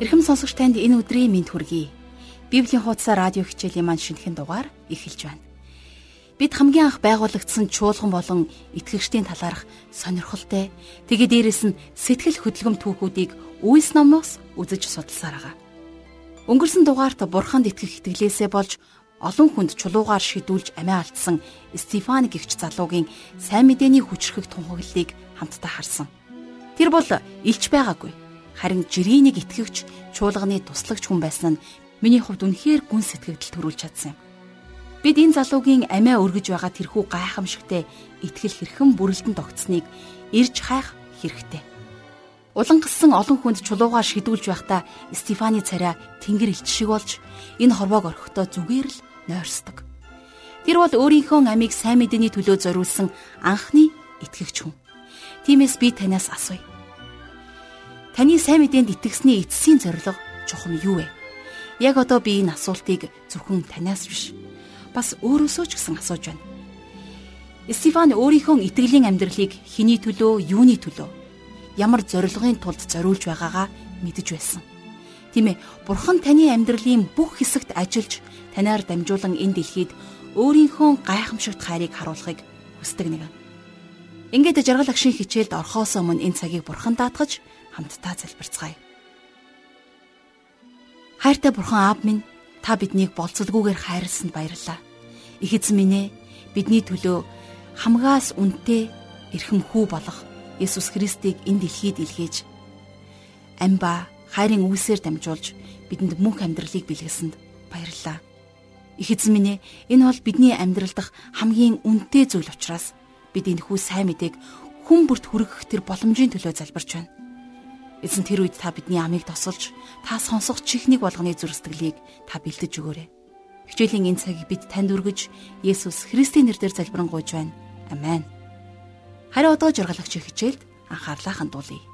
Эрхэм сонсогч танд энэ өдрийн мэнд хүргэе. Библийн хуудас радио хичээлийн маань шинэхэн дугаар эхэлж байна. Бид хамгийн анх байгуулагдсан чуулган болон итгэгчдийн талаарх сонирхолтой тэгээ дээрэс нь сэтгэл хөдлөм түүхүүдийг үйлс номноос үзэж судалсаар байгаа. Өнгөрсөн дугаарт бурханд итгэх итгэлээсээ болж олон хүнд чулуугаар шидүүлж амиа алдсан Стефан гихч залуугийн сайн мэдээний хүчрхэг тунхаглалыг хамтдаа харсан. Тэр бол илч байгаагүй харин жирийнийг итгэвч чуулганы туслагч хүн байсан нь миний хувьд үнэхээр гүн сэтгэгдэл төрүүлж чадсан юм. Бид энэ залуугийн амиа өргөж байгаа тэрхүү гайхамшигтай итгэл хэрхэн бүрэлдэн тогтсныг ирж хайх хэрэгтэй. Улан гиссэн олон хүнд чулуугаар шидүүлж байхдаа Стефаны царай тэнгэр илч шиг болж энэ хорвоог орхихдоо зүгээр л нойрсдог. Тэр бол өөрийнхөө амийг сайн мэдээний төлөө зориулсан анхны итгэгч хүн. Тиймээс би танаас асууя. Таны сайн мэдээнд итгэсний эцсийн зорилго чухам юу вэ? Яг одоо би энэ асуултыг зөвхөн танаас биш бас өөрөөсөө ч гэсэн асууж байна. Стефан өөрийнхөө итгэлийн амьдралыг хэний төлөө, юуны төлөө, ямар зорилгын тулд зориулж байгаагаа мэдэж байсан. Тийм ээ, Бурхан таны амьдралын бүх хэсэгт ажиллаж танаар дамжуулан энэ дэлхийд өөрийнхөө гайхамшигт хайрыг харуулахыг хүсдэг нэг. Ингээд жаргал агшин хичээлд орхоос өмнө энэ цагийг Бурхан даатгаж хамтдаа залбирцгаая. Хайртай бурхан аав минь та биднийг болцолгүйгээр хайрлсанд баярлалаа. Их эзэн минь ээ бидний төлөө хамгаас үнэтэй эрхэм хүү болох Есүс Христийг энэ дэлхийд илгээж амба хайрын үйлсээр дамжуулж бидэнд мөнх амьдралыг бэлгэсэнд баярлалаа. Их эзэн минь ээ энэ бол бидний амьдрал дахь хамгийн үнэтэй зүйл учраас бид энэ хүү сайн мэдээг хүн бүрт хүргэх тэр боломжийн төлөө залбирч байна. Эзэн тэр үед та бидний амийг тосолж та сонсох чихнийг болгоны зүрстгэлийг та бэлдэж өгөөрэй. Хичээлийн энэ цагийг бид танд өргөж Есүс Христийн нэрээр залбирanгуйж байна. Амен. Харин одоо жургалагч хичээлд анхаарлаа хандуулъя.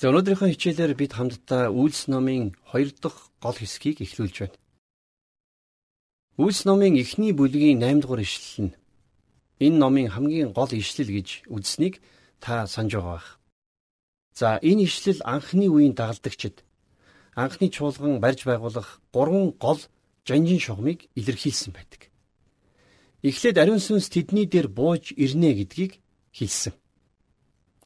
За өнөөдрийнхөө хичээлээр бид хамтдаа Үйлс номын 2 дахь гол хэсгийг эхлүүлж байна. Үйлс номын эхний бүлгийн 8 дугаар ишлэл нь энэ номын хамгийн гол ишлэл гэж үзснийг та санаж байгаа бах. За энэ ишлэл анхны үеийн дагалдагчид анхны чуулган барьж байгуулах гурван гол жанжин шугамыг илэрхийлсэн байдаг. Эхлээд ариун сүнс тэдний дээр бууж ирнэ гэдгийг хэлсэн.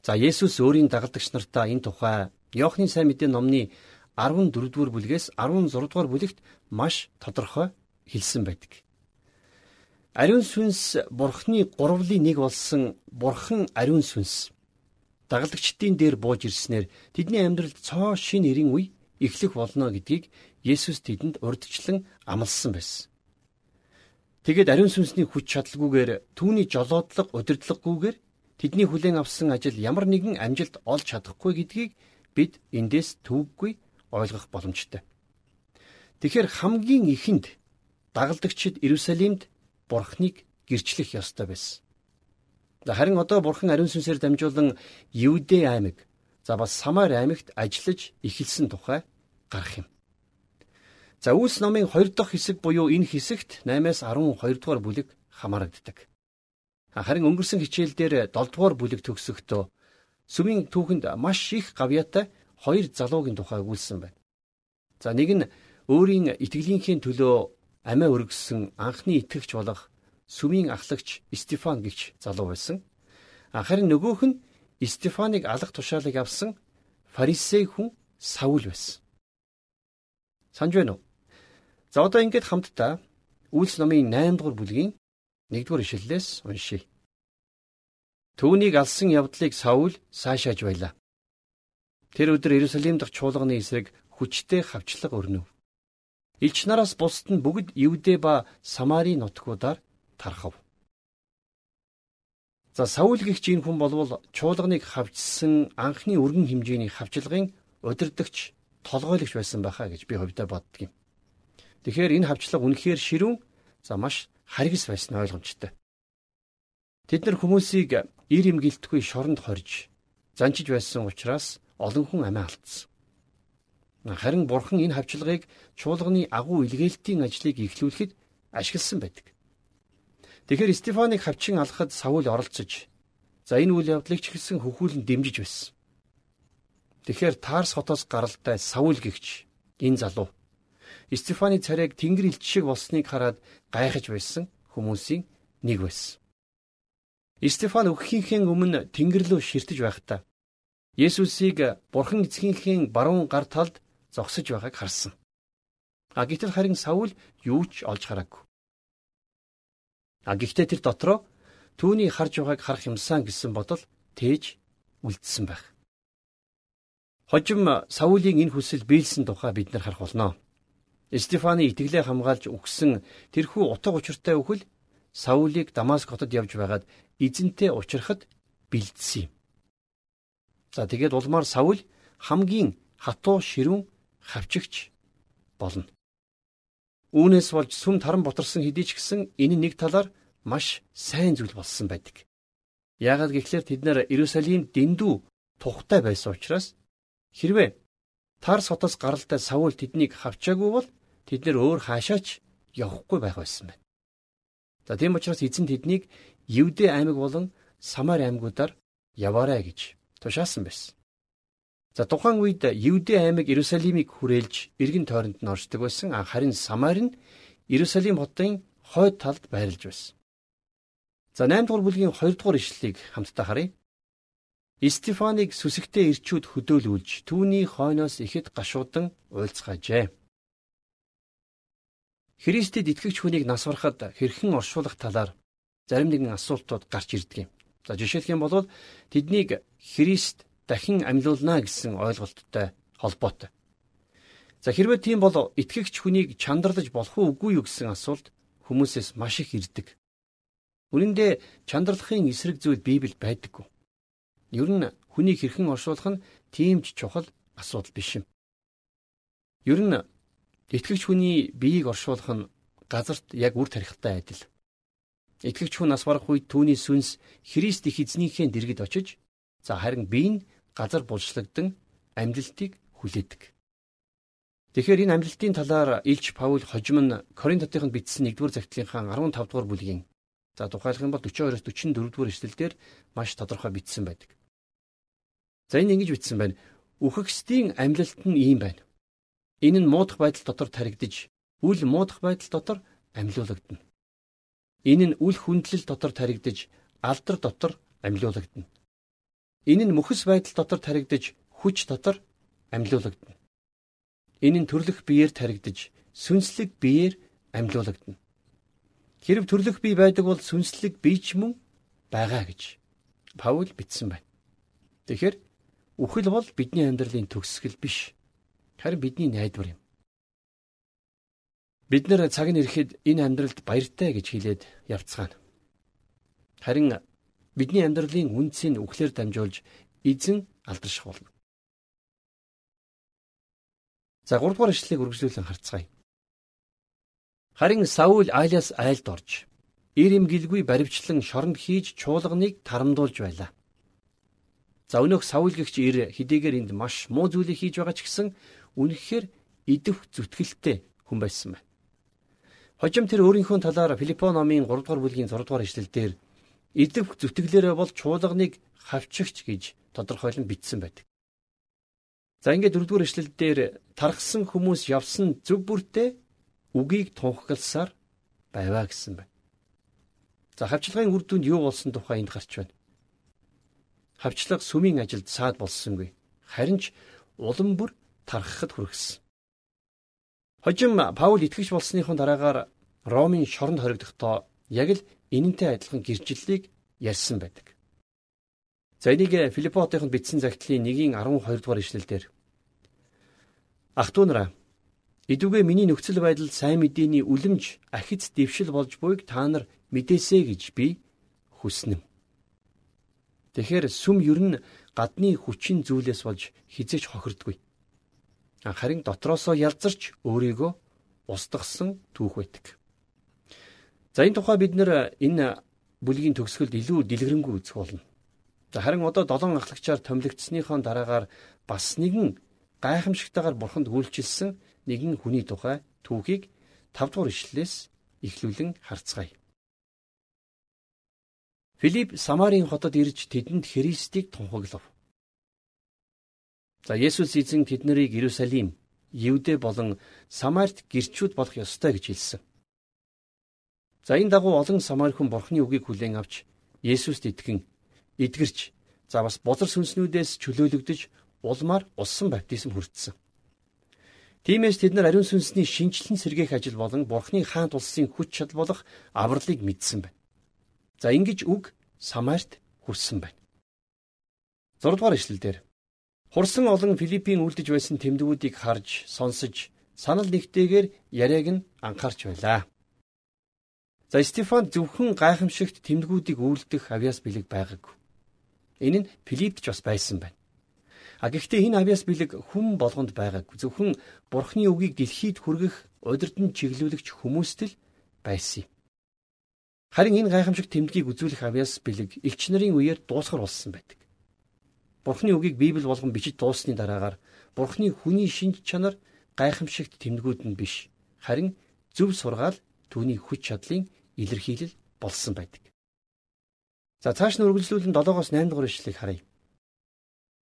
За Есүс өөрийн дагалдагч нартаа энэ тухай Иохны сайн мэдээ номны 14 дугаар бүлгээс 16 дугаар бүлэгт маш тодорхой хэлсэн байдаг. Ариун сүнс бурхны гурвлын нэг болсон бурхан ариун сүнс дагалдагчдын дээр бууж ирснээр тэдний амьдралд цоо шин эрийн үе эхлэх болно гэдгийг Есүс тэдэнд урдчлан амласан байсан. Тэгэд ариун сүнсний хүч чадалгүйгээр түүний жолоодлого удирдлаггүйгээр тэдний хүлээн авсан ажил ямар нэгэн амжилт олж чадахгүй гэдгийг бид эндээс төвөггүй ойлгох боломжтой. Тэгэхээр хамгийн ихэнд дагалдагчид Иерусалимд Бурхныг гэрчлэх ёстой байсан. Харин одоо Бурхан ариун сүнсээр дамжуулан Юудэ аймаг за бас Самар аймагт ажиллаж эхэлсэн тухай гарах юм. За Үлс номын 2 дахь хэсэг буюу энэ хэсэгт 8-аас 12 дугаар бүлэг хамаарагддаг. Харин өнгөрсөн хичээл дээр 7 дугаар бүлэг төгсөхдөө сүмийн түүхэнд маш их гавьяатай хоёр залуугийн тухай өгүүлсэн байна. За нэг нь өөрийн итгэлийнхээ төлөө амиа өргөссөн анхны итгэгч болох сүмийн ахлагч Стефан гихч залуу байсан. Харин нөгөөх нь Стефаныг алах тушаалыг авсан фарисей хүн Саул байсан. Санж байна уу? За одоо ингэж хамтдаа Үйлс номын 8 дугаар бүлгийн 1 дугаар ишлэлээс уншийе. Түүнийг алсан явдлыг Саул сайшааж байлаа. Тэр өдөр Иерусалим дахь чуулганы эсрэг хүчтэй хавчлага өрнөв. Илч нараас бусд нь бүгд Евдэ ба Самари нутгуудаар тархав. За Саул гихч энэ хүн болвол чуулганыг хавчсан анхны өргөн хэмжээний хавчлагын удирдахч толгойлогч байсан байхаа гэж би хувьдаа боддог юм. Тэгэхээр энэ хавчлага үнэхээр ширүүн за маш харгас байсан ойлгомжтой. Тэд нар хүмүүсийг ир имгэлтгүй шоронд хорж занчиж байсан учраас олон хүн амиа алдсан. Харин бурхан энэ хавчлагыг чуулганы агуу илгээлтийн ажлыг эхлүүлэхэд ашигласан байдаг. Тэгэхээр Стефаныг хавчин алхахад Саул оролцож за энэ үйл явдлыг ч ихсэн хөхүүлэн дэмжиж байсан. Тэгэхээр Тарс хотоос гаралтай Саул гихч энэ залуу Стефаны царайг тэнгэр илч шиг болсныг хараад гайхаж байсан хүмүүсийн нэг байсан. Стефан өгөхийнхээ өмнө тэнгэр рүү ширтэж байхдаа Есүсийг Бурхан эцгийнхээ баруун гар талд зогсож байгааг харсан. А гэтэл харин Саул юу ч олж хараагүй. А гэхдээ тэр дотроо түүний харж байгааг харах юмсан гэсэн бодол тээж үлдсэн байх. Хожим Саулийн энэ хүсэл биелсэн тухай бид нар харах болно. Стефаны итгэлээ хамгаалж өгсөн тэрхүү утга учиртай өхөл Саулийг Дамаск хотод явж байгаад эзэнтэй уулзрахад бэлдсэн юм. За тэгээд улмаар Саул хамгийн хатуу ширүүн хавчигч болно. Үүнээс болж сүм таран ботарсан хэдий ч гэсэн энэ нэг талаар маш сайн зүйл болсон байдаг. Яагаад гэвэл тэд нэр Иерусалим дэндүү тухтай байсан учраас хэрвээ Тарс хотоос гаралтай Саул тэднийг хавчаагүй бол тэд нэр өөр хаашаач явахгүй байх байсан байна. За тийм учраас эзэн тэднийг Евдэ аймаг болон Самар аймагуудаар яваарай гэж тушаасан байсан. За тухайн үед Евдэ аймаг Иерусалимыг хүрээлж эргэн тойронд нь оршдог байсан. Харин Самар нь Иерусалим хотын хойд талд байрлаж байсан. За 8 дугаар бүлгийн 2 дугаар ишлэлийг хамтдаа харъя. Стефаныг сүсэгтэй ирчүүд хөдөөлүүлж түүний хойноос ихэд гашуудан уйлцгаажээ. Христэд итгэгч хүнийг насвархад хэрхэн оршуулах талаар зарим нэгэн асуултууд гарч ирдэг юм. За жишээлх юм бол тэднийг Христ дахин амьлуулна гэсэн ойлголттой холбоотой. За хэрвээ тийм бол итгэгч хүнийг чандарлаж болох уу үгүй юу гэсэн асуулт хүмүүсээс маш их ирдэг. Үүн дээр чандарлахын эсрэг зүйл Библиэд байдаггүй. Ер нь хүнийг хэрхэн оршуулах нь тийм ч чухал асуудал биш юм. Ер нь итгэгч хүний биеийг оршуулах нь газарт яг үр тарихтай адил. Итгэгч хүн нас барах үед түүний сүнс Христ их эзнийхээ дэргэд очиж за харин бие нь газар булшлагдан амьдлтыг хүлээдэг. Тэгэхээр энэ амьдлтын талаар Илч Паул хожим нь Коринт хотынд бичсэн 1-р загтлынхаа 15 дугаар бүлгийн за тухайлах юм бол 42-оос 44 дугаар эшлэлдэр маш тодорхой бичсэн байдаг. За энэ ингэж бичсэн байна. Үхэгсдийн амьдлалт нь ийм байна. Энэ нь муудах байдал дотор таригдж, үл муудах байдал дотор амьлуулагдана. Энэ нь үл хүндлэл дотор таригдж, алдар дотор амьлуулагдана. Энэ нь мөхс байдал дотор таригдж хүч дотор амьлуулагдана. Энэ нь төрлөх биеэр таригдж сүнслэг биеэр амьлуулагдана. Хэрв төрлөх бие байдаг бол сүнслэг бие ч мөн байгаа гэж Паул бичсэн байна. Тэгэхээр үхэл бол бидний амьдралын төгсгөл биш. Харин бидний найдвар юм. Бид нэр цаг нь ирэхэд энэ амьдралд баяртай гэж хэлээд явцгаана. Харин бидний амьдралын үнцийг үхлээр дамжуулж эзэн алдарших болно. За 3 дугаар ишлэлийг үргэлжлүүлэн харцгаая. Харин Саул Айлаас айлд орж ир имгэлгүй баривчлан шоронд хийж чуулганыг тарамдуулж байлаа. За өнөөх Саул гихч ир хэдийгээр энд маш муу зүйлийг хийж байгаа ч гэсэн үнэхээр идэвх зүтгэлтэй хүн байсан байна. Хожим тэр өөрийнхөө талаар Филиппо номын 3 дугаар бүлгийн 6 дугаар ишлэлдэр идэвх зүтгэлээрээ бол чуулганыг хавчигч гэж тодорхойлон бичсэн байдаг. За ингээд дөрөвдүгээр эшлэл дээр тархсан хүмүүс явсан зөв бүртээ үгийг тунхагласаар байваа гэсэн байна. За хавчлагын үр дүнд юу болсон тухай энд гарч байна. Хавчлага сүмийн ажилд саад болсонгүй. Харин ч улам бүр тархахад хүргэсэн. Хожим Паул итгэж болсныхон дараагаар Ромын шоронд хоригдохдоо яг л энэнтэй адилхан гэрчлэлийг ярьсан байдаг. За энийг Филиппотынд бичсэн загтлын 1-ийн 12 дугаар ишлэлдэр Ах トゥ нараа Идүгэ миний нөхцөл байдал сайн мэдээний үлэмж ахиц дэвшил болж буйг та нар мэдээсэй гэж би хүснэ. Тэгэхээр сүм ер нь гадны хүчин зүйлээс болж хизэж хохирдгүй. Харин дотроосоо ялзарч өөрийгөө устгасан түүх байдаг. За энэ тухай бид нэр энэ бүлгийн төгсгөлд илүү дэлгэрэнгүй үзэх болно. За харин одоо долоон ахлагчаар томилогдсныхоо дараагаар бас нэгэн гайхамшигтайгаар бурханд үйлчилсэн нэгэн хүний тухай түүхийг 5 дугаар ишлэлээс эхлүүлэн харцгаая. Филипп Самарын хотод ирж тэдэнд Христийг тунхаглав. За Есүс эзэн тэднийг Иерусалим, Евдэ болон Самарт гэрчүүд болох ёстой гэж хэлсэн. За энэ дагуу олон Самар хүн Бурхны үгийг хүлээн авч Есүст итгэн эдгэрч за бас бузар сүнснүүдээс чөлөөлөгдөж улмаар усан баптизм хүртсэн. Тиймээс тэд нар ариун сүнсний шинчлэн сэргээх ажил болон Бурхны хаант улсын хүч чадал болох авралыг мэдсэн байна. За ингэж үг Самарт хүрсэн байна. 6 дугаар ишлэлдэр Хурсан олон Филиппийн үлдэж байсан тэмдгүүдийг харж, сонсож, санал нэгтэйгээр яриаг нь анхаарч байлаа. За Стефан зөвхөн гайхамшигт тэмдгүүдийг үйлдэх авьяас бэлэг байгаагүй. Энэ нь Филиппч бас байсан байна. А гэхдээ энэ авьяас бэлэг хүн болгонд байгаагүй. Зөвхөн Бурхны үгийг дэлхийд хүргэх удирдан чиглүүлэгч хүмүүст л байсан юм. Харин энэ гайхамшиг тэмдгийг үзүүлэх авьяас бэлэг элч нарын үеэр дуусгар болсон байдаг. Бурхны үгийг Библи болгон бичиж дууссаны дараагаар Бурхны хүний шинж чанар гайхамшигт тэмдгүүд нь биш. Харин зөв сургаал түүний хүч чадлын илэрхийлэл болсон байдаг. За цааш нь үргэлжлүүлэн 7-оос 8 дугаар ишлэгийг харъя.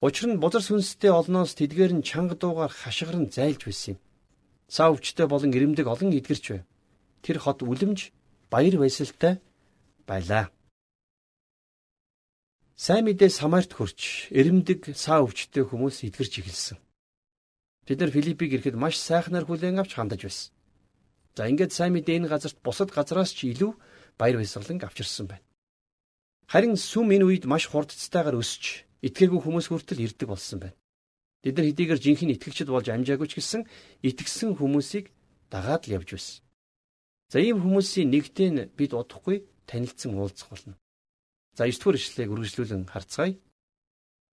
Учир нь бузар сүнстэй олноос тэдгээр нь чанга дуугаар хашгиран зайлж байсан юм. Сав өвчтэй болон ирэмдэг олон эдгэрч байв. Тэр хот үлэмж баяр баясгалтай байлаа. Сайн мэдээ Самарт хөрч ирэмдэг саа өвчтэй хүмүүс эдгэрч эхэлсэн. Бид нар Филиппиг ирэхэд маш сайхнаар хүлээн авч хандаж байсан. За ингээд сайн мэдээ энэ газарт бусад газраас ч илүү баяр баясгалан авчирсан байна. Харин сүм энэ үед маш хурдцтайгаар өсөж итгээргүй хүмүүс хүртэл ирдэг болсон байна. Бид нар хэдийгээр жинхэнэ итгэгчд болж амжаагүй ч гэсэн итгэсэн хүмүүсийг дагаад л явж байсан. За ийм хүмүүсийн нэгтэй нь бид удахгүй танилцсан уулзах болно. За 9 дугаар ишлэгийг үргэлжлүүлэн харцгаая.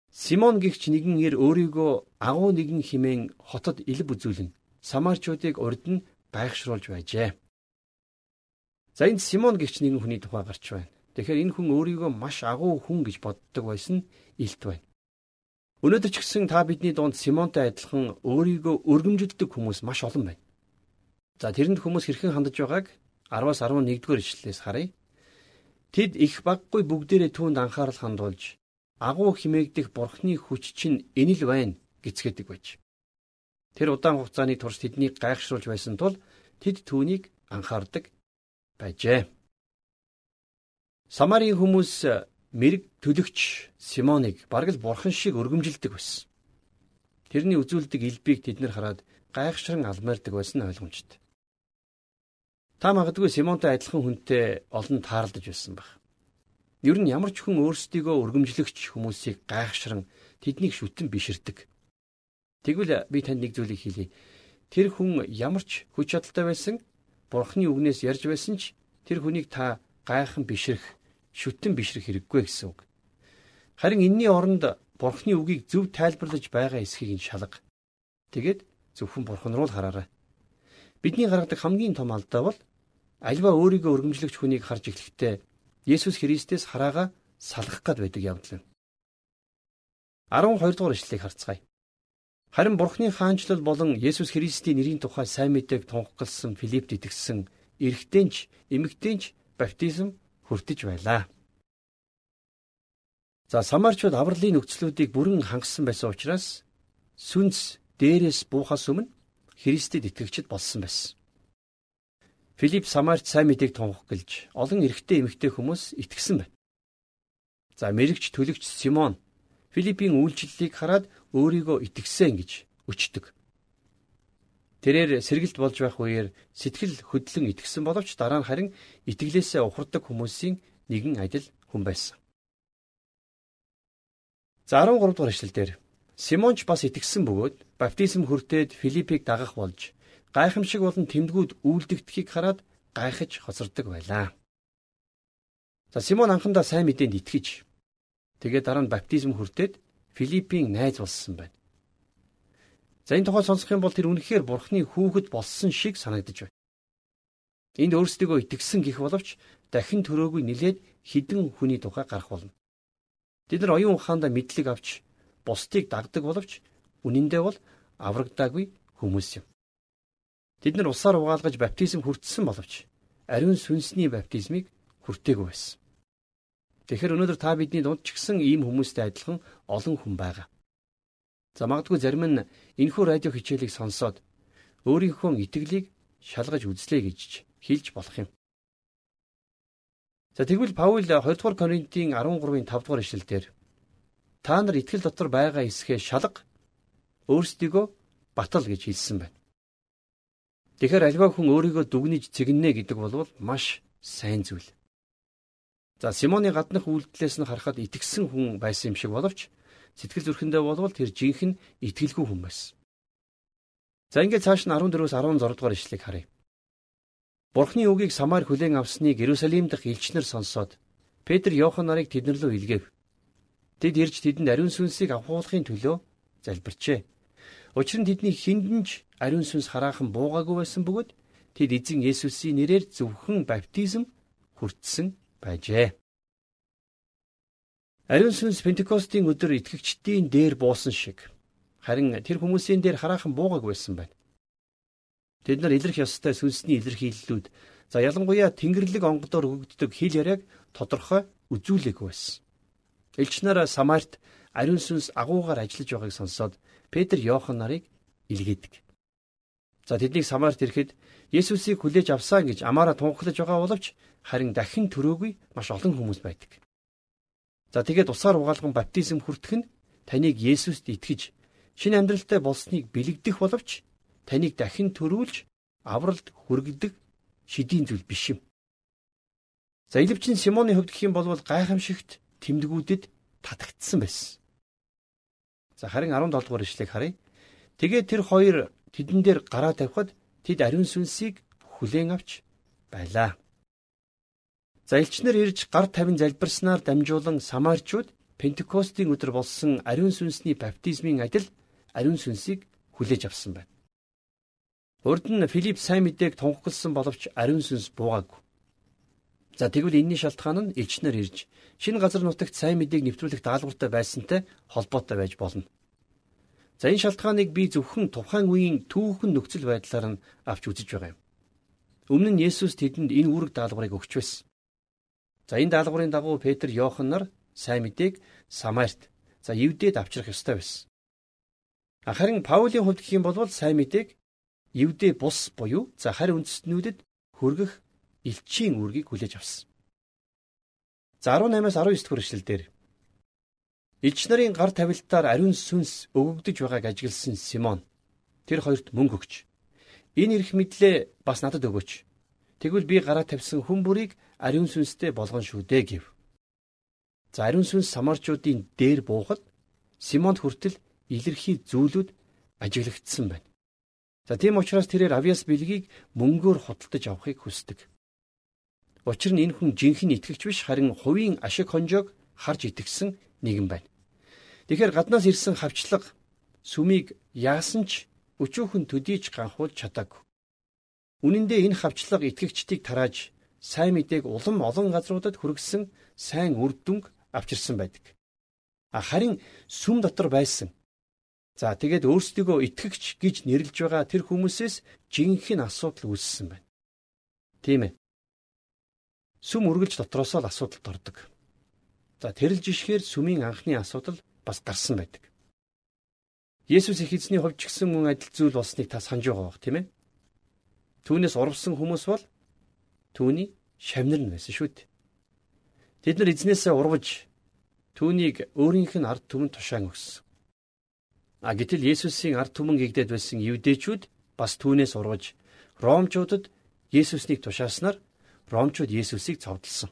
Симон гихч нэгэн ир өөрийгөө агуу нэгэн химэн хотод илб үзүүлэн Самарчуудыг урд нь гайхшруулж байжээ. За энд Симон гэгч нэгэн хүний тухай гарч байна. Тэгэхээр энэ хүн өөрийгөө маш агуу хүн гэж боддог байсан илт байна. Өнөөдөр ч гэсэн та бидний дунд Симонтой адилхан өөрийгөө өргөмжилдэг хүмүүс маш олон байна. За тэрэнд хүмүүс хэрхэн хандаж байгааг 10-аас 11-р ишлэлээс харъя. Тэд их баггүй бүгдээрээ түүнд анхаарал хандуулж агуу химээгдэх бурхны хүч чинь энэ л байна гэцгээдэг байж. Тэр удаан хугацааны турш тэднийг гайхшруулж байсан тул тэд түүнийг анхаардаг байжээ. Самарын хүмүүс мэрэг төлөгч Симоныг бараг л бурхан шиг өргөмжилдэг байсан. Тэрний үзүүлдэг элбийг тэд нар хараад гайхшран алмаардаг байсан ойлгомжтой. Та магадгүй Симонтой адилхан хүнтэй олон таарлаж байсан баг. Ер нь ямар ч хүн өөрсдийгөө өргөмжлөгч хүмүүсийг гайхшран тэднийг шүтэн биширдэг. Тэгвэл би танд нэг зүйлийг хэлье. Тэр хүн ямар ч хүч чадалтай байсан Бурхны үгнээс ярьж байсан ч тэр хүнийг та гайхан бишрэх, шүтэн бишрэх хэрэггүй гэсэн үг. Харин энэний оронд Бурхны үгийг зөв тайлбарлаж байгаа эсхийг нь шалга. Тэгээд зөвхөн Бурхан руу л хараарай. Бидний гаргадаг хамгийн том алдаа бол альва өөрийгөө өргөмжлөгч хүнийг харж эхлэхдээ Есүс Христэс хараага салгах гад байдаг явдал. 12 дугаар ишлэгийг харцгаая. Харин Бурхны хаанчлал болон Есүс Христийн нэрийн тухай сайн мэдээг тунхагласан Филиппт итгэсэн эрэгтэйч, эмэгтэйч баптизм хүртэж байлаа. За Самарчууд авралын нөхцлүүдийг бүрэн хангасан байсан учраас сүнс дээрээс буухаас өмнө Христэд итгэгчд болсон байсан. Филипп Самарт сайн мэдээг тунхаглаж олон эрэгтэй эмэгтэй хүмүүс итгэсэн байна. За мэрэгч төлөгч Симон Филиппийн үйлчлэлийг хараад өөрийгөө итгэсэн гэж өчтдөг. Тэрээр сэргэлт болж байх үеэр сэтгэл хөдлөн итгэсэн боловч дараа нь харин итгэлээсээ ухардаг хүмүүсийн нэгэн адил хүн байсан. За 13 дугаар эшлэлдэр Симонч бас итгэсэн бөгөөд баптизм хүртээд Филиппийг дагах болж гайхамшиг болон тэмдгүүд үйлдэгдэхийг хараад гайхаж хоцордог байлаа. За Симон анхандаа сайн мэдээнд итгэж Тэгээд дараа нь баптизм хүртээд Филиппийн найз болсон байна. За энэ тухай сонсох юм бол тэр үнэхээр Бурхны хүүхэд болсон шиг санагдаж байна. Энд өөрсдөө итгэсэн гих боловч дахин төрөөгүй нилээд хідэн хүний тухай гарах болно. Бид нар оюун ухаандаа мэдлэг авч бусдыг дагдаг боловч үнэндээ бол аврагдаагүй хүмүүс юм. Бид нар усаар угаалгаж баптизм хүртсэн боловч ариун сүнсний баптизмыг хүртээгүй байсан. Тэгэхээр өнөөдөр та бидний дунд ч гэсэн ийм хүмүүстэй адилхан олон хүн байгаа. За магадгүй зарим нь энэхүү радио хичээлийг сонсоод өөрийнхөө итгэлийг шалгаж үзлээ гэж хэлж болох юм. За тэгвэл Паул 2 дугаар Коринтын 13-ын 5 дугаар ишлэлдэр та нар итгэл дотор байгаа эсхээ шалга өөрсдийгөө батал гэж хэлсэн байна. Тэгэхээр альва хүн өөрийгөө дүгнэж цэгнэ гэдэг бол маш сайн зүйл. За Симоны гаднах үйлдэлээс нь харахад итгэсэн хүн байсан юм шиг боловч Сэтгэл зүрхэндээ болвол тэр жинхэнэ итгэлгүй хүн байсан. За ингээд цааш нь 14-өөс 16 дугаар ишлэгийг харъя. Бурхны үгийг Самар хүлээн авсныг Иерусалим дахь элчнэр сонсоод Петр Иохан нарыг тэднэр лөө илгээв. Тэд ирж тэдэнд ариун сүнсийг авахуулахын төлөө залбирчээ. Учир нь тэдний хиндэнж ариун сүнс хараахан буугаагүй байсан бөгөөд тэд эзэн Есүсийн нэрээр зөвхөн баптизм хүртсэн байжээ. Ариун сүнс Пентекостийн өдөр итгэгчдийн дээр буусан шиг харин тэр хүмүүсийн дээр хараахан буугааг байсан байна. Тэд нар илэрх ёстой сүнсний илэрхийллүүд за ялангуяа Тэнгэрлэг онгодоор өгөгддөг хэл яриаг тодорхой үзүүлээгүй байсан. Элч нар Самарт ариун сүнс агуугаар ажиллаж байгааг сонсоод Петр Иохан нарыг илгээдэг. За тэднийг Самарт ирэхэд Есүсийг хүлээж авсан гэж амаараа тунхаглаж байгаа боловч харин дахин төрөөгүй маш олон хүмүүс байдаг. За тэгээд усаар угаалган баптизм хүртэх нь таныг Есүст итгэж шинэ амьдралтай болсныг бэлэгдэх боловч таныг дахин төрүүлж авралт хүргэдэг шидийн зүйл биш юм. За илвчин Симоны хувьд гэх юм бол гайхамшигт тэмдгүүдэд татагдсан байсан. За харин 17 дугаар ишлэгийг харъя. Тэгээд тэр хоёр тэдэн дээр гараа тавихад тэд ариун сүнсийг хүлээн авч байлаа. За элчнэр ирж гар тавин залбирснаар дамжуулан самарчууд Пентекостийн өдөр болсон ариун сүнсний баптизмын адил ариун сүнсийг хүлээж авсан байна. Урд нь Филипп сайн мэдээг тунхагласан боловч ариун сүнс буугаагүй. За тэгвэл энэний шалтгаан нь элчнэр ирж шинэ газар нутагт сайн мэдээг нэвтрүүлэх даалгавартай байсантай холбоотой байж болно. За энэ шалтгааныг би зөвхөн тухайн үеийн түүхэн нөхцөл байдлаар нь авч үзэж байгаа юм. Өмнө нь Есүс тэдэнд энэ үүрэг даалгаврыг өгч байсан. За энэ даалгаврын дагуу Петр Иохан нар сайн мэдээг Самарт за Евдэд авчрах ёстой байсан. Харин Паулийн хувьд гэх юм бол сайн мэдээг Евдэ бус буюу за харь үндэстнүүдэд хүргэх элчийн үүргийг хүлээж авсан. За 18-аас 19 дэх эшлэлдэр Илч нарын гар тавилтаар ариун сүнс өгөгдөж байгааг ажигласан Симон тэр хоёрт мөнгө өгч энэ эрх мэдлээ бас надад өгөөч. Тэгвэл би гараа тавьсан хүн бүрийг ариун сүнстэй болгон шүү дээ гэв. За ариун сүнс самарчуудын дээр буухад Симонд хүртэл илэрхий зүйлүүд ажиглагдсан байна. За тийм учраас тэрээр авьяас бэлгийг мөнгөөр худалдаж авахыг хүсдэг. Учир нь энэ хүн жинхэнэ итгэгч биш харин хувийн ашиг хонжоог харж итгэсэн нэгэн байна. Тэгэхээр гаднаас ирсэн хавчлага сүмийг яасан ч өчөөхөн төдийж ганхуулж чадаагүй. Үнэн дээр энэ хавчлага итгэгчдийг тарааж сайн мэдээг улам олон газруудад хүргэсэн сайн үр дүнг авчирсан байдаг. Харин сүм дотор байсан. За тэгээд өөрсдийгөө итгэгч гэж нэрлж байгаа тэр хүмүүсээс жинхэнэ асуудал үүссэн байна. Тийм ээ. Сүм үргэлж дотроосоо л асуудалд ордог. За тэрэлж ишгээр сүмийн анхны асуудал бас гарсан байдаг. Есүс их эзний хувьд ч гэсэн мөн адил зүйл болсныг та санаж байгаа бох тийм ээ. Түүнээс урвсан хүмүүс бол түүний шавнар нь байсан шүү дээ. Тэд нар эзнээсээ урвж түүнийг өөрийнх нь ард түмэн тушаан өгсөн. А гэтэл Есүсийн ард түмэн гэгдээд байсан евдээчүүд бас түүнээс урвж Ромчуудад Есүснийг тушааснаар Ромчууд Есүсийг цовдлсон.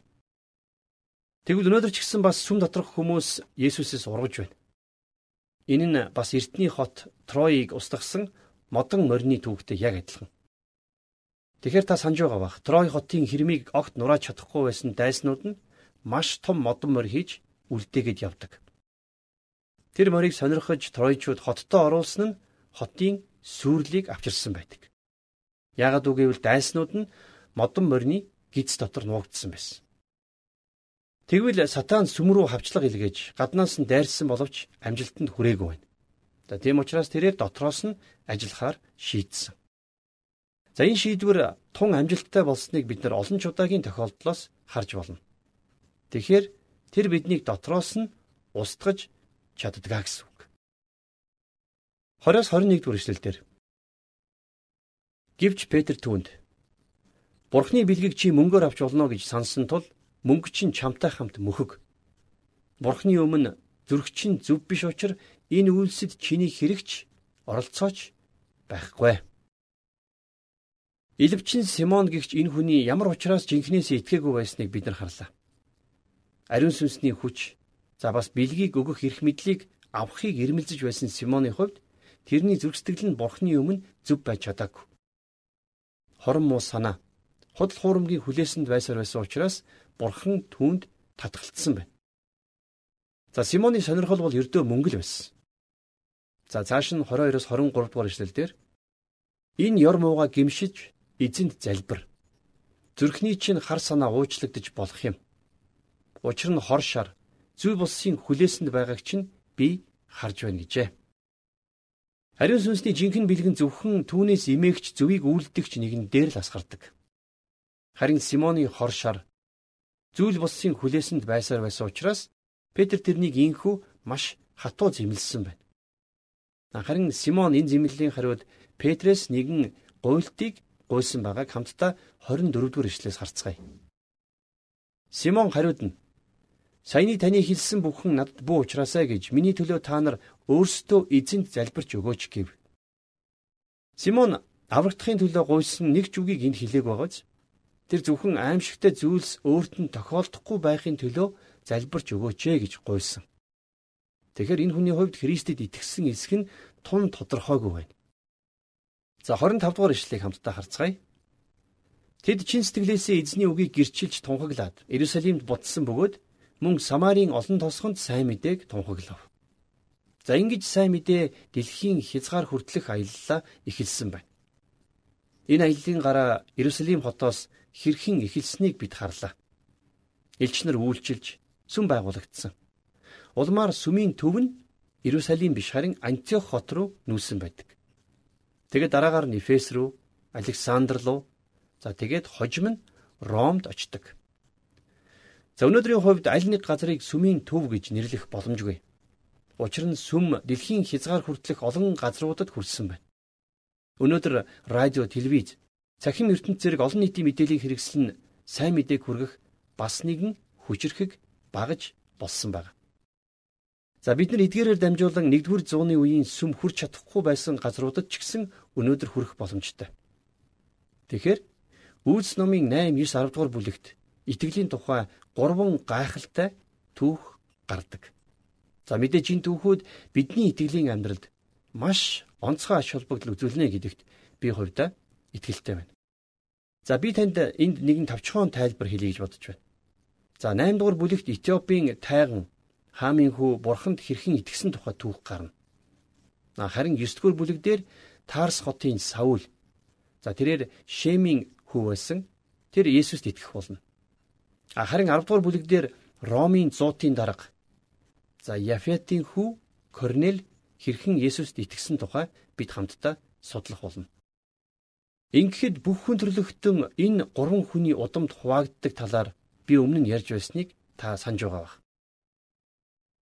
Тэгвэл өнөөдөр ч гэсэн бас сүм доторх хүмүүс Есүсээс урвж байна. Энэ нь бас Эртний хот Троийг устгасан модон морины түүхтэй яг адилхан. Тэгэхээр та санаж байгаа бах. Трой хотын хэрмийг огт нурааж чадахгүй байсан дайснууд нь маш том модон морь хийж үлдээгээд явдаг. Тэр морийг сонирхож тройчууд хоттоо оруулсан нь хотын сүрлийг авчирсан байдаг. Яагад үгээвэл дайснууд нь модон морины гиз дотор нуугдсан байсан. Тэгвэл сатан сүм рүү хавчлага илгээж гаднаас нь дайрсан боловч амжилтанд хүрээгүй байна. За тийм учраас тэрээр дотроос нь ажиллахаар шийдсэн. За энэ шийдвэр тун амжилттай болсныг бид нар олон ч удаагийн тохиолдлоос харж болно. Тэгэхээр тэр биднийг дотроос нь устгаж чаддгаа гэсэн үг. 20-21 дугаар эшлэлдэр Гівч Петр түүнд Бурхны бэлгийг чи мөнгөөр авч болно гэж сансан тул мөнгө чинь чамтай хамт мөхөг. Бурхны өмнө зүрх чинь зөв биш учраас энэ үйлсэд чиний хэрэгч оролцооч байхгүй. Илвчин Симон гихч энэ хүний ямар учраас жинхнээс итгээгүй байсныг бид нар харлаа. Ариун сүнсний хүч за бас бэлгийг өгөх эрх мэдлийг авахыг ирмэлзэж байсан Симоны хувьд тэрний зүрхсэтгэл нь Бурхны өмнө зөв байж чадаагүй хорон муу санаа худал хуурмгийн хүлээсэнд байсаар байсан учраас бурхан түүнд татгалцсан байна. За Симоны сонирхол бол ердөө мөнгө л байсан. За цааш нь 22-оос 23 дугаар ишлэлдэр энэ ёр мууга гимшиж эзэнд залбир. Зүрхний чинь хар санаа уучлагдж болох юм. Учир нь хор шар зүй булсын хүлээсэнд байгааг чинь би харж байна гэжээ. Ариун сүнсний жинхэнэ бэлгэн зөвхөн түүнээс имээгч зөвийг үйлдэгч нэгэн дээр л асгардаг. Харин Симоны хор шар зүйл болсон хүлээсэнд байсаар байсан учраас Петр тэрнийг инхүү маш хатуу зэмлэлсэн байна. Харин Симон энэ зэмлэлийн хариуд Петрээс нэгэн гуйлтыг гуйсан байгааг хамтдаа 24 дугаар ишлээс харцгаая. Симон хариуд нь Саяны таны хэлсэн бүхэн надад бүү ухраасаа гэж миний төлөө та нар өөрсдөө эзэнт залбирч өгөөч гэв. Симон аврагдахын төлөө гуйсан нэг ч үгийг энд хэлээг байгааз тэр зөвхөн аимшигтай зүйлс өөрт нь тохиолдохгүй байхын төлөө залбирч өгөөч ээ гэж гуйсан. Тэгэхээр энэ хүний хувьд Христэд итгэсэн эсэх нь тун тодорхойгүй байна. За 25 дугаар ишлэгийг хамтдаа харцгаая. Тэд чин сэтгэлээсээ эзний үгийг гэрчилж тунхаглаад Иерусалимд буцсан бөгөөд мөн Самарын олон тосгонд сайн мэдээг тунхаглав. За ингэж сайн мэдээ дэлхийн хязгаар хүртэлх аяллаа эхэлсэн байна. Энэ аяллаа гараа Иерусалим хотоос хэрхэн эхэлснийг бид харлаа. Элч нар үйлчилж сүм байгуулагдсан. Улмаар сүмийн төв нь Иерусалим биш харин Антиох хот руу нүүсэн байдаг. Тэгээд дараагаар нь Эфес рүү, Александр руу, за тэгээд хожим нь Ромд очдог. За өнөөдрийн хувьд аль нэг газрыг сүмийн төв гэж нэрлэх боломжгүй. Учир нь сүм дэлхийн хязгаар хүртэлх олон газруудад хүрсэн байна. Өнөөдөр радио, телевиз, цахим ертөнц зэрэг олон нийтийн мэдээллийн хэрэгсэл нь сайн мэдээг хүргэх бас нэгэн хүчрхэг багаж болсон байна. За бид нар эдгээрээр дамжуулан 1-р зууны үеийн сүм хүрч чадахгүй байсан газруудад ч гэсэн өнөөдөр хүрэх боломжтой. Тэгэхээр Үйлс номын 8, 9, 10 дугаар бүлэгт итгэлийн тухай гурван гайхалтай түүх гардаг. За мэдээж энэ түүхүүд бидний итгэлийн амьдралд маш онцгой ач холбогдол үзүүлнэ гэдэгт би хувьдаа итгэлтэй байна. За би танд энд нэгэн тавчхон тайлбар хэлье гэж бодож байна. За 8 дугаар бүлэгт Этиопийн тайган хаамын хүү бурханд хэрхэн итгэсэн тухай түүх гарна. Харин 9 дугаар бүлэгдэр Тарс хотын Саул за тэрээр Шемийн хүү байсан тэр Есүст итгэх болно. Харин 10 дугаар бүлэг дээр Ромын 100-ийн дарга за Яфетийн хүү Корнел хэрхэн Есүст итгэсэн тухай бид хамтдаа судлах болно. Ингэхэд бүх хүн төрлөختөн энэ гурван хүний удамд хуваагддаг талаар би өмнө нь ярьж байсныг та санаж байгаа бах.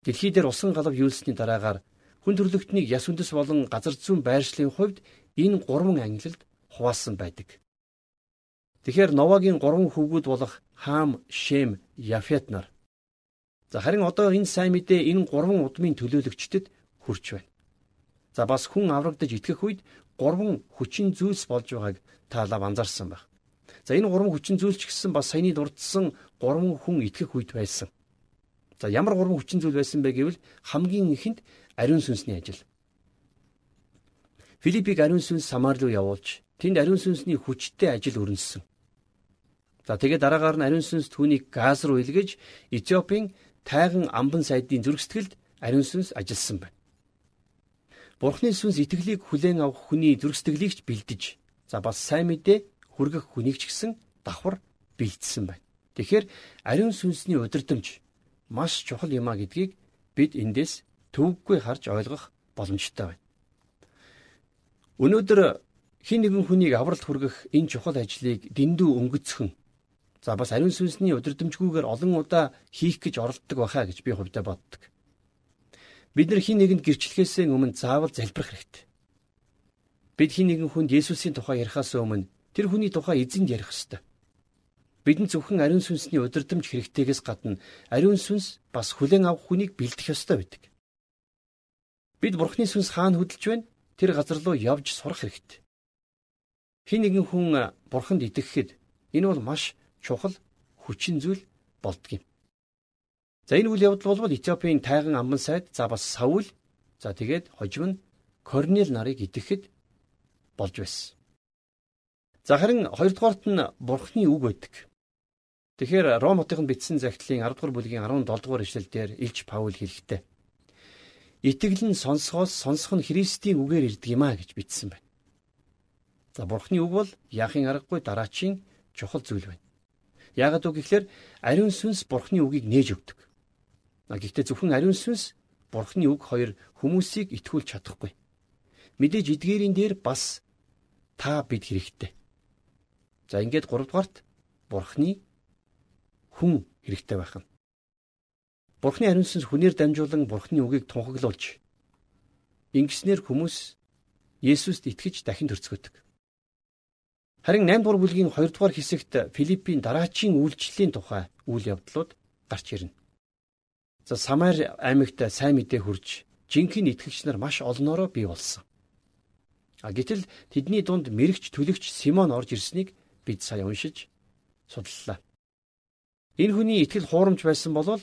Дэлхий дээр усан галав юулсны дараагаар хүн төрлөختнийг яс үндэс болон газар зүүн байршлын хувьд энэ гурван ангилалд хуваасан байдаг. Тэгэхээр Новагийн гурван хүүгүүд болох Хам, Шем, Яфет нар. За харин одоо энэ сайн мэдээ энэ гурван удмын төлөөлөгчдөд хүрч байна. За бас хүн аврагдаж итгэх үед гурван хүчин зүйлс болж байгааг та лав анзаарсан байх. За энэ гурван хүчин зүйлч гэсэн бас саяны дурдсан гурван хүн итгэх үед байсан. За ямар гурван хүчин зүйл байсан бэ гэвэл хамгийн ихэнд ариун сүнсний ажил. Филиппийг ариун сүнс Самар руу явуулж тэнд ариун сүнсний хүчтэй ажил өрнөсөн. За тэгээд дараагаар нь ариун сүнс түүнийг газ руу илгээж Этиопийн тайган амбан сайдын зүрхсэтгэлд ариун сүнс ажилласан байна. Бурхны сүнс итгэлийг хүлээн авах хүний зүрхсэтгэлийг ч бэлдэж за бас сайн мэдээ хүргэх хүнийг ч гэсэн давхар бэлдсэн байна. Тэгэхээр ариун сүнсний удирдамж маш чухал юм а гэдгийг бид эндээс төвөггүй харж ойлгох боломжтой байна. Өнөөдөр хин нэгэн хүнийг авралт хүргэх энэ чухал ажлыг дэндүү өнгөцхөн за бас ариун сүнсний удирдамжгүйгээр олон удаа хийх гэж оролддог байхаа гэж би хувьдаа боддог. Бид нар хин нэгэнд гэрчлэхээс өмнө заавал залбирах хэрэгтэй. Бид хин нэгэн хүнд Есүсийн тухай ярихаас өмнө тэр хүний тухай эзэнд ярих ёстой. Бидэнд зөвхөн ариун сүнсний удирдамж хэрэгтэйгээс гадна ариун сүнс бас хүлээн авах хүнийг бэлдэх ёстой байдаг. Бид Бурхны сүнс хаана хөдөлж байна? Тэр газар руу явж сурах хэрэгтэй. Хин нэгэн хүн Бурханд итгэхэд энэ бол маш чухал хүчин зүйл болдгийм. За энэ үйл явдал бол Этиопийн тайган амбан сайд за бас Саул за тэгээд хожим нь Корнел нарыг итгэхэд болж байсан. За харин хоёрдугаарт нь Бурхны үг байдаг. Тэгэхээр Ром хотынд бичсэн захидлын 10 дугаар бүлгийн 17 дугаар ишлэлдэр Илж Паул хэлэхдээ Итгэл нь сонсохоос сонсох нь Христийн үгээр ирдэг юм а гэж бичсэн байна. За Бурхны үг бол яахын аргагүй дараачийн чухал зүйл байна. Яагаад үг гэхээр ариун сүнс Бурхны үгийг нээж өгдөг. Гэхдээ зөвхөн ариун сүнс Бурхны үг хоёр хүмүүсийг итгүүлж чадахгүй. Мэдээж эдгээрийн дээр бас та бид хэрэгтэй. За ингээд 3 дугаарт Бурхны хүн хэрэгтэй байх нь. Бурхны ариун сүнс хүнээр дамжуулан Бурхны үгийг тунхаглуулж ингэснээр хүмүүс Есүст итгэж дахин төрцгөдөг. Харин 8 дугаар бүлгийн 2 дугаар хэсэгт Филиппийн дараачийн үйлчлэлийн тухай үйл явдлууд гарч ирнэ. За Самар аймагт сайн мэдээ хүрж жинхэнэ итгэгч нар маш олноороо бий болсон. А гэтэл тэдний дунд мэрэгч төлөгч Симон орж ирснийг бид сая уншиж судаллаа. Энэ хүний итгэл хуурамч байсан бол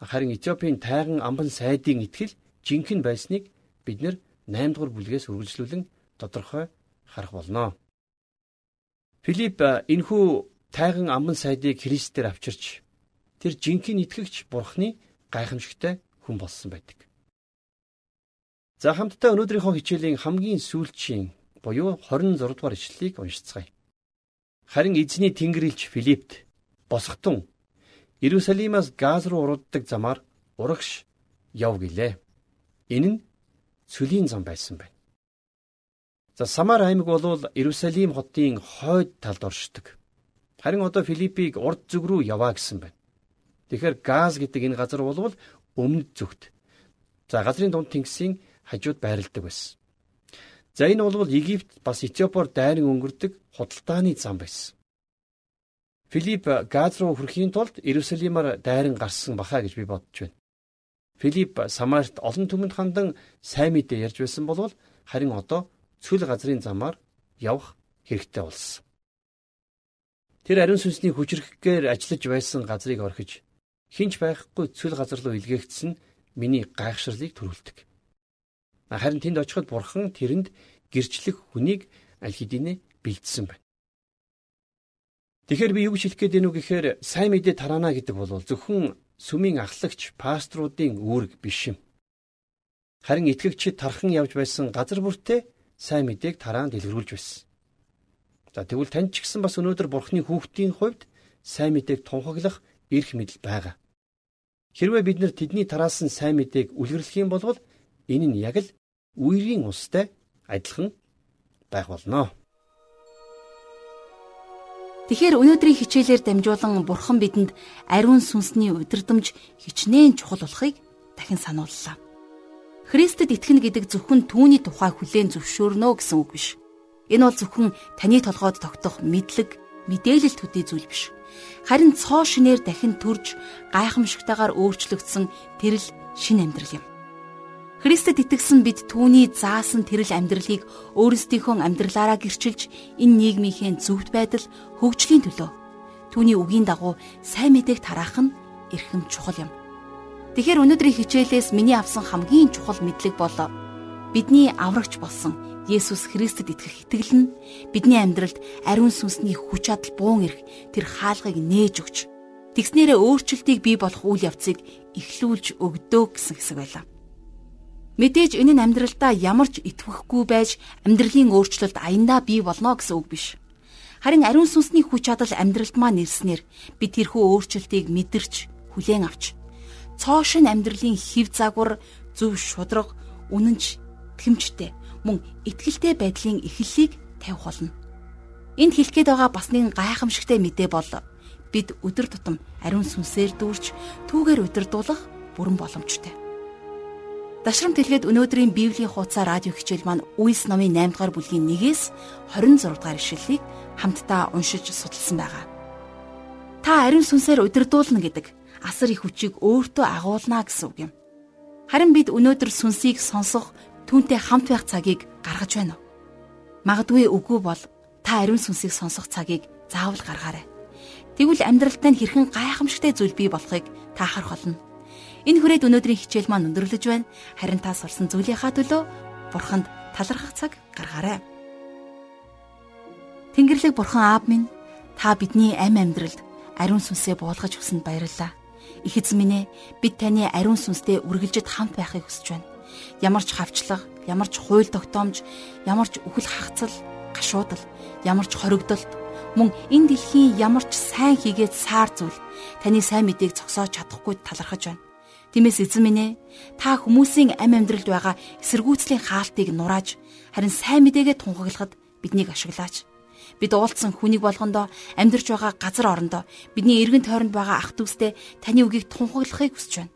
харин Этиопийн тайган амбан сайдын итгэл жинхэнэ байсныг бид нэр 8 дугаар бүлгээс үргэлжлүүлэн тодорхой харах болно. Филипп энхүү тайган амбан сайдыг Христээр авчирч тэр жинхэнэ итгэгч Бурхны гайхамшигтай хүн болсон байдаг. За хамтдаа өнөөдрийнхөө хичээлийн хамгийн сүүлчийн буюу 26 дугаар ишлэлийг уншицгаая. Харин эзний Тэнгэрлэгч Филиппт босготун Иерусалимаас Газ руу урууддаг замаар урагш яв гэлээ. Энэ нь цөлийн зам байсан байна. За Самар аймаг бол Иерусалим хотын хойд талд оршдог. Харин одоо Филиппийг урд зүг рүү яваа гэсэн байна. Тэгэхээр газ гэдэг энэ газар бол өмнөд зүгт. За газрын дунд тэнгисийн хажууд байрладаг байсан. За энэ бол Египт бас Этиопоор дайран өнгөрдөг худалдааны зам байсан. Филипп Газ руу хүрэхийн тулд Иерусалимаар дайран гарсан бахаа гэж би бодож байна. Филипп Самарт олон түмэнд хандан сайн мэдээ ярьж байсан бол харин одоо цүл газрын замаар явах хэрэгтэй болсон. Тэр ариун сүнсний хүчрэхгээр ажиллаж байсан газрыг орхиж хинч байхгүй цүл газар руу илгээгдсэн миний гайхшрлыг төрүүлдэг. Харин тэнд очиход бурхан тэрэнд гэрчлэх хүнийг аль хэдийнэ бэлдсэн байна. Тэгэхээр би юу хэлэх гээд байна вэ гэхээр сайн мэдээ тараана гэдэг бол зөвхөн сүмийн ахлагч пасторуудын үүрэг биш юм. Харин итгэгчид тархан явж байсан газар бүртээ сайн мэдээг тараан дэлгэрүүлж байсан. За тэгвэл тань ч гэсэн бас өнөөдөр бурхны хүүхдийн хувьд сайн мэдээг тунхаглах эрх мэдэл байгаа. Хэрвээ бид нар тэдний тараасан сайн мэдээг үлгэрлэх юм бол энэ нь яг л үерийн устай адилхан байх болно. Тэгэхээр өнөөдрийн хичээлээр дамжуулан Бурхан бидэнд ариун сүнсний удирдамж хичнээн чухал болохыг дахин санууллаа. Христэд итгэнэ гэдэг зөвхөн түүний тухай хүлээн зөвшөөрнө гэсэн үг биш. Энэ бол зөвхөн таны толгойд тогтох мэдлэг, мэдээлэл төдий зүйл биш харин цоо шинээр дахин төрж гайхамшигтайгаар өөрчлөгдсөн тэрл шин амьдрал юм. Христэд итгэсэн бид түүний заасан тэрл амьдралыг өөрсдийнхөө амьдралаараа гэрчилж энэ нийгмийнхээ зөвхт байдал хөгжлийн төлөө түүний үгийн дагуу сайн мэдээг тараах нь эрхэм чухал юм. Тэгэхээр өнөөдрийн хичээлээс миний авсан хамгийн чухал мэдлэг бол бидний аврагч болсон Есүс Христэд итгэх итгэл нь бидний амьдралд ариун сүнсний хүч чадал буун ирэх тэр хаалгыг нээж өгч тэгснээрээ өөрчлөлтийг бий болох үйл явцыг эхлүүлж өгдөө гэсэн хэсэг байлаа. Мэдээж энэ нь амьдралдаа ямар ч итгэхгүй байж амьдралын өөрчлөлт аяндаа бий болно гэсэн үг биш. Харин ариун сүнсний хүч чадал амьдралд маань ирснээр бид тэрхүү өөрчлөлтийг мэдэрч хүлээн авч цоошин амьдралын хев загвар зөв шудраг үнэнч тэмчтэй мөн итгэлтэй байдлын эхлэлийг тавих болно. Энд хэлэхэд байгаа бас нэгэн гайхамшигтай мэдээ бол бид өдөр тутам ариун сүнсээр дүүрч түүгээр удирдуулах бүрэн боломжтой. Дашрам тэлгээд өнөөдрийн Библийн хуудас радио хичээл маань Үйлс номын 8 дугаар бүлгийн 1-ээс 26 дугаар ишлэлийг хамтдаа уншиж судалсан байгаа. Та ариун сүнсээр удирдуулна гэдэг асар их хүчийг өөртөө агуулна гэсэн үг юм. Харин бид өнөөдөр сүнсийг сонсох түүнтэй хамт байх цагийг гаргаж байна уу? Магадгүй үгүй бол та ариун сүнсийг сонсох цагийг заавал гаргаарай. Тэгвэл амьдралдаа хэрхэн гайхамшигтай зүйл бий болохыг та харах болно. Энэ хүрээд өнөөдрийн хичээл маань өндөрлөж байна. Харин та сурсан зүйлийнхаа төлөө Бурханд талархах цаг гаргаарай. Тэнгэрлэг Бурхан Аав минь та бидний амь амьдралд ариун сүнсээ буулгаж өгсөнд баярлалаа. Их эзэн минь ээ бид таны ариун сүнстэй үргэлжид хамт байхыг хүсэж байна. Ямар ч хавчлага, ямар ч хууль тогтоомж, ямар ч үхэл хагцал, гашуудал, ямар ч хоригдолт мөн энэ дэлхийн ямар ч сайн хийгээд саар зүйл таны сайн мэдээг зогсоож чадахгүй талархаж байна. Тиймээс эзэн минь ээ та хүмүүсийн амь амьдралд байгаа эсэргүүцлийн хаалтыг нурааж харин сайн мэдээгээ тунхаглахад биднийг ашиглаач. Бид уулзсан хүнийг болгондоо амьдарч байгаа газар орондоо бидний эргэн тойронд байгаа ах дүүстэй таны үгийг тунхаглахыг хүсэж байна.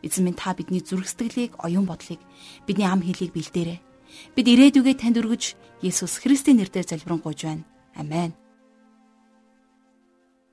Эзэн минь та бидний зүрх сэтгэлийг, оюун бодлыг, бидний ам хэлийг бэлдээрэй. Бид ирээдүгээ танд өргөж Есүс Христийн нэрээр залбирanгуйж байна. Амен.